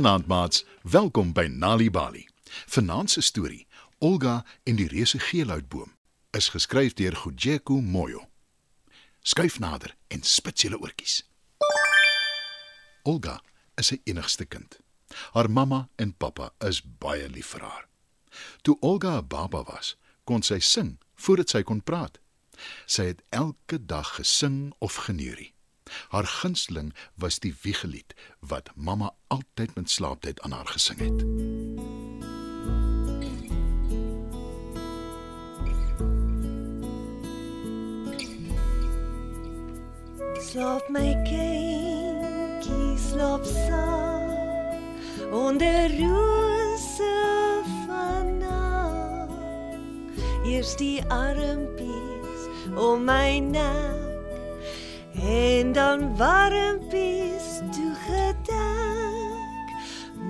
Goeienaand maats, welkom by Nali Bali. Vanaand se storie, Olga en die reuse geelhoutboom, is geskryf deur Gojeko Moyo. Skuif nader en spits julle oortjies. Olga is sy enigste kind. Haar mamma en pappa is baie lief vir haar. Toe Olga 'n baba was, kon sy sing voordat sy kon praat. Sy het elke dag gesing of geneurie. Haar gunsteling was die wiegelied wat mamma altyd met slaaptyd aan haar gesing het. Slaap my kindjie, slaap saam onder rose van nag. Eers die armpies om my nek en dan warmpies toegedek.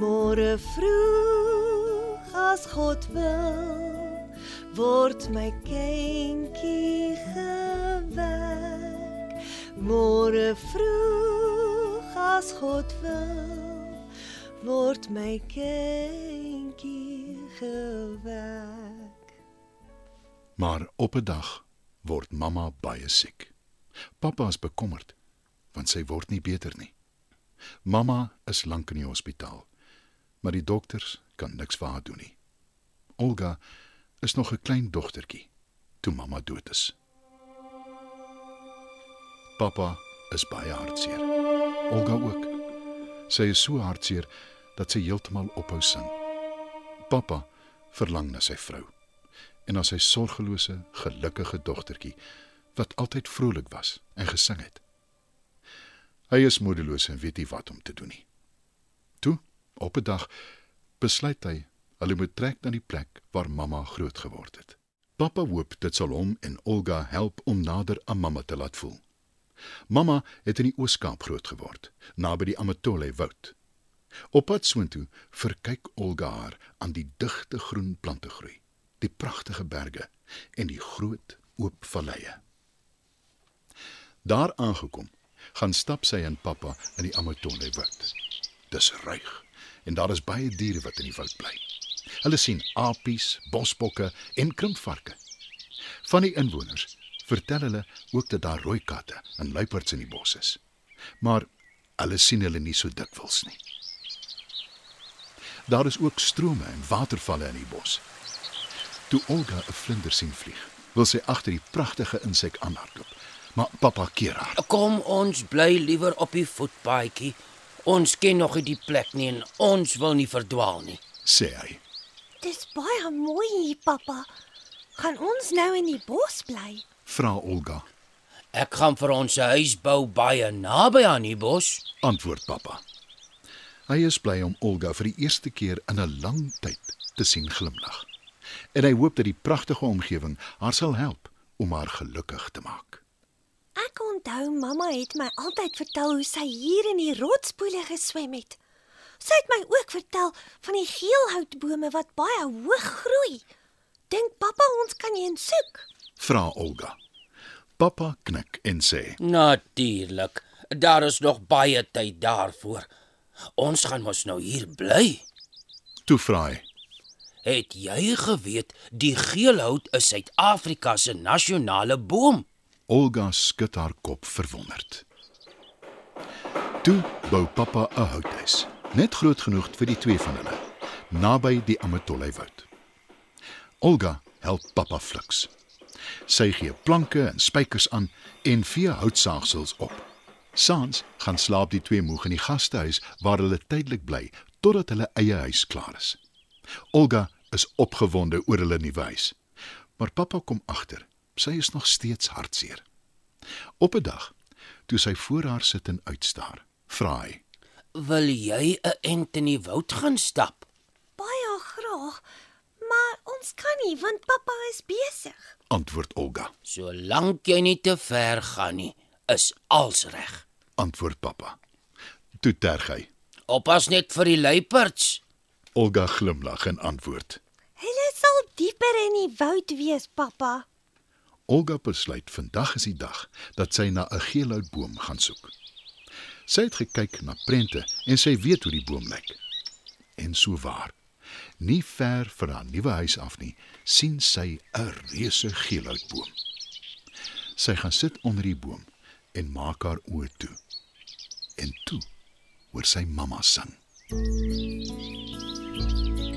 Môre vroeg as God wil word my kindjie gewek. Môre vroeg as God wil word my kindjie gewek. Maar op 'n dag word mamma baie siek. Pappa is bekommerd want sy word nie beter nie. Mamma is lank in die hospitaal, maar die dokters kan niks vir haar doen nie. Olga is nog 'n klein dogtertjie toe mamma dood is. Pappa is baie hartseer. Olga ook. Sy is so hartseer dat sy heeltemal ophou sing. Pappa verlang na sy vrou en na sy sorgelose, gelukkige dogtertjie wat altyd vrolik was en gesing het. Hy is moedeloos en weet nie wat om te doen nie. Toe, op 'n dag, besluit hy hulle moet trek na die plek waar mamma groot geword het. Pappa hoop dit sal hom en Olga help om nader aan mamma te laat voel. Mamma het in die Oos-Kaap groot geword, naby die Amatole woud. Op pad soontoe verkyk Olga haar aan die digte groen plante groei, die pragtige berge en die groot oop valleie. Daar aangekom, gaan stap sy en pappa in die Amatole woud. Dis ruig en daar is baie diere wat in die woud bly. Hulle sien apies, bosbokke en krimpvarke. Van die inwoners vertel hulle ook dat daar rooi katte en luiperds in die bos is. Maar hulle sien hulle nie so dikwels nie. Daar is ook strome en watervalle in die bos. Toe Olga 'n vlinder sien vlieg, wil sy agter die pragtige insek aanhardloop, maar pappa keer haar. Kom ons bly liewer op die voetpaadjie. Ons ken nog nie die plek nie en ons wil nie verdwaal nie. sê hy. Dis baie mooi hier, pappa. Gaan ons nou in die bos bly? Vra Olga. Ek gaan vir ons 'n huis bou baie naby aan die bos. Antwoord pappa. Hy is bly om Olga vir die eerste keer in 'n lang tyd te sien glimlag. En hy hoop dat die pragtige omgewing haar sal help om haar gelukkig te maak. Onthou mamma het my altyd vertel hoe sy hier in die rotspoele geswem het. Sy het my ook vertel van die geelhoutbome wat baie hoog groei. Dink pappa ons kan heen soek? Vra Olga. Pappa knik en sê: Natuurlik. Daar is nog baie tyd daarvoor. Ons gaan mos nou hier bly. "Toe vra hy: Het jy geweet die geelhout is Suid-Afrika se nasionale boom? Olga skud haar kop verwonderd. Toe bou pappa 'n houthuis, net groot genoeg vir die twee van hulle, naby die Amatole woud. Olga help pappa fliks. Sy gee planke en spykers aan en vee houtsaagsels op. Saans gaan slaap die twee moeg in die gastehuis waar hulle tydelik bly totdat hulle eie huis klaar is. Olga is opgewonde oor hulle nuwe huis. Maar pappa kom agter. Sy is nog steeds hartseer. Op 'n dag, toe sy voor haar sit en uitstaar, vra hy: Wil jy 'n ent in die woud gaan stap? Baie graag, maar ons kan nie want pappa is besig. Antwoord Olga. Solank jy nie te ver gaan nie, is als reg. Antwoord pappa. Toe terg hy. Oppas net vir die luiperds. Olga glimlag en antwoord. Hulle sal dieper in die woud wees, pappa. Olga besluit vandag is die dag dat sy na 'n geelhoutboom gaan soek. Sy het gekyk na prente en sy weet hoe die boom lyk. En so waar. Nie ver van haar nuwe huis af nie, sien sy 'n reuse geelhoutboom. Sy gaan sit onder die boom en maak haar oë toe. En toe hoor sy mamma sing. Slaap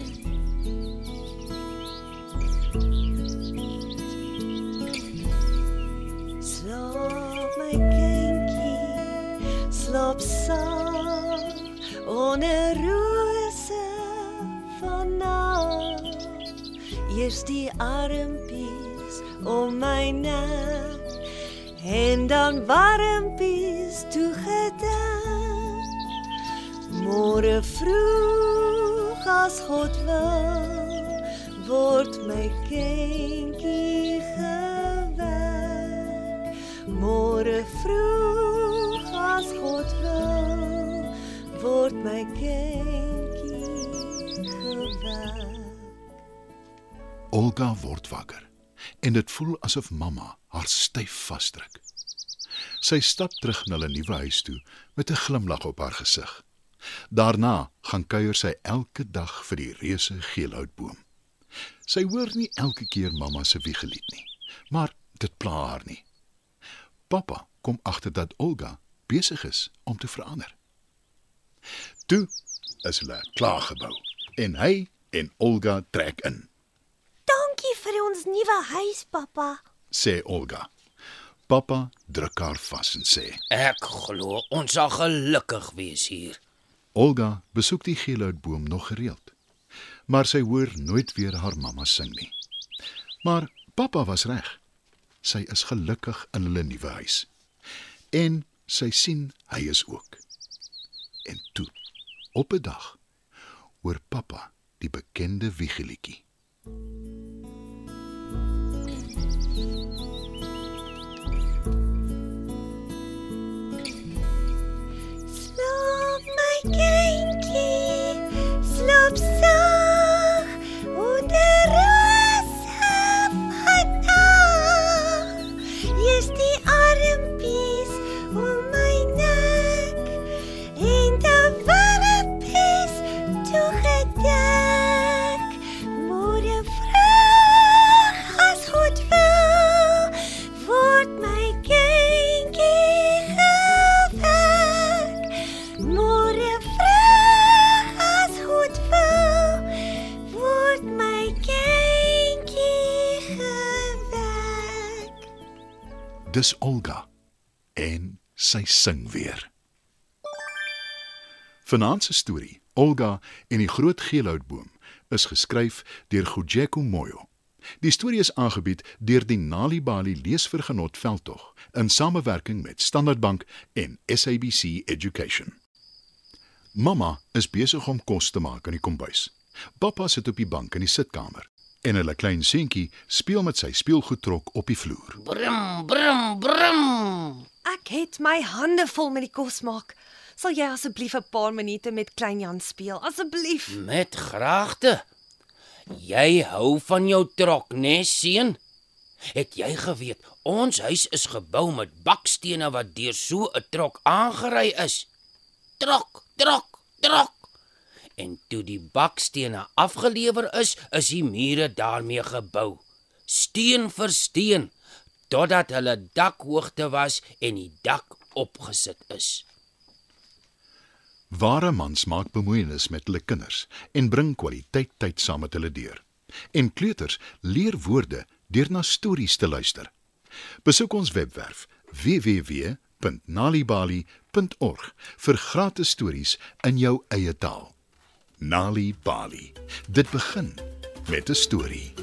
slaap saam onder rose van nag. Eers die armpies om my nek en dan warmpies toegedek. Môre vroeg as God wil, word my kindjie gewek. Môre vroeg as God wil, word my kindjie gewek. Olga word wakker en dit voel asof mamma haar styf vasdruk. Sy stap terug na hulle nuwe huis toe met 'n glimlag op haar gesig. Daarna gaan kuier sy elke dag vir die reuse geelhoutboom. Sy hoor nie elke keer mamma se wiegelied nie, maar dit pla haar nie. Pappa kom agter dat Olga besig is om te verander. Toe is hulle klaar gebou en hy en Olga trek in. Dankie vir ons nuwe huis, pappa. sê Olga. Pappa druk haar vas en sê: Ek glo ons sal gelukkig wees hier. Olga besoek die geelhoutboom nog gereeld. Maar sy hoor nooit weer haar mamma sing nie. Maar pappa was reg. Sy is gelukkig in hulle nuwe huis. En sy sien hy is ook. En toe, op 'n dag, hoor pappa die bekende wiegelietjie. Slaap my kindjie, Dis Olga en sy sing weer. Vanaand se storie, Olga en die groot geelhoutboom, is geskryf deur Gojeko Moyo. Die storie is aangebied deur die Nali Bali Leesvergenot Veldtog in samewerking met Standard Bank en SABC Education. Mamma is besig om kos te maak in die kombuis. Pappa sit op die bank in die sitkamer en hulle klein seentjie speel met sy speelgoedtrok op die vloer. Brum brum brum. Ek het my hande vol met die kos maak. Sal jy asseblief 'n paar minute met klein Jan speel? Asseblief. Met graagte. Jy hou van jou trok, né, seun? Het jy geweet ons huis is gebou met bakstene wat deur so 'n trok aangery is? Trok, trok, trok. En toe die bakstene afgelewer is, is die mure daarmee gebou. Steen vir steen totdat hulle dakhoogte was en die dak opgesit is. Ware mans maak bemoeienis met hulle kinders en bring kwaliteit tyd saam met hulle deur. En kleuters leer woorde deur na stories te luister. Besoek ons webwerf www.nalibali.org vir gratis stories in jou eie taal. Nali Bali. Dit begin met 'n storie.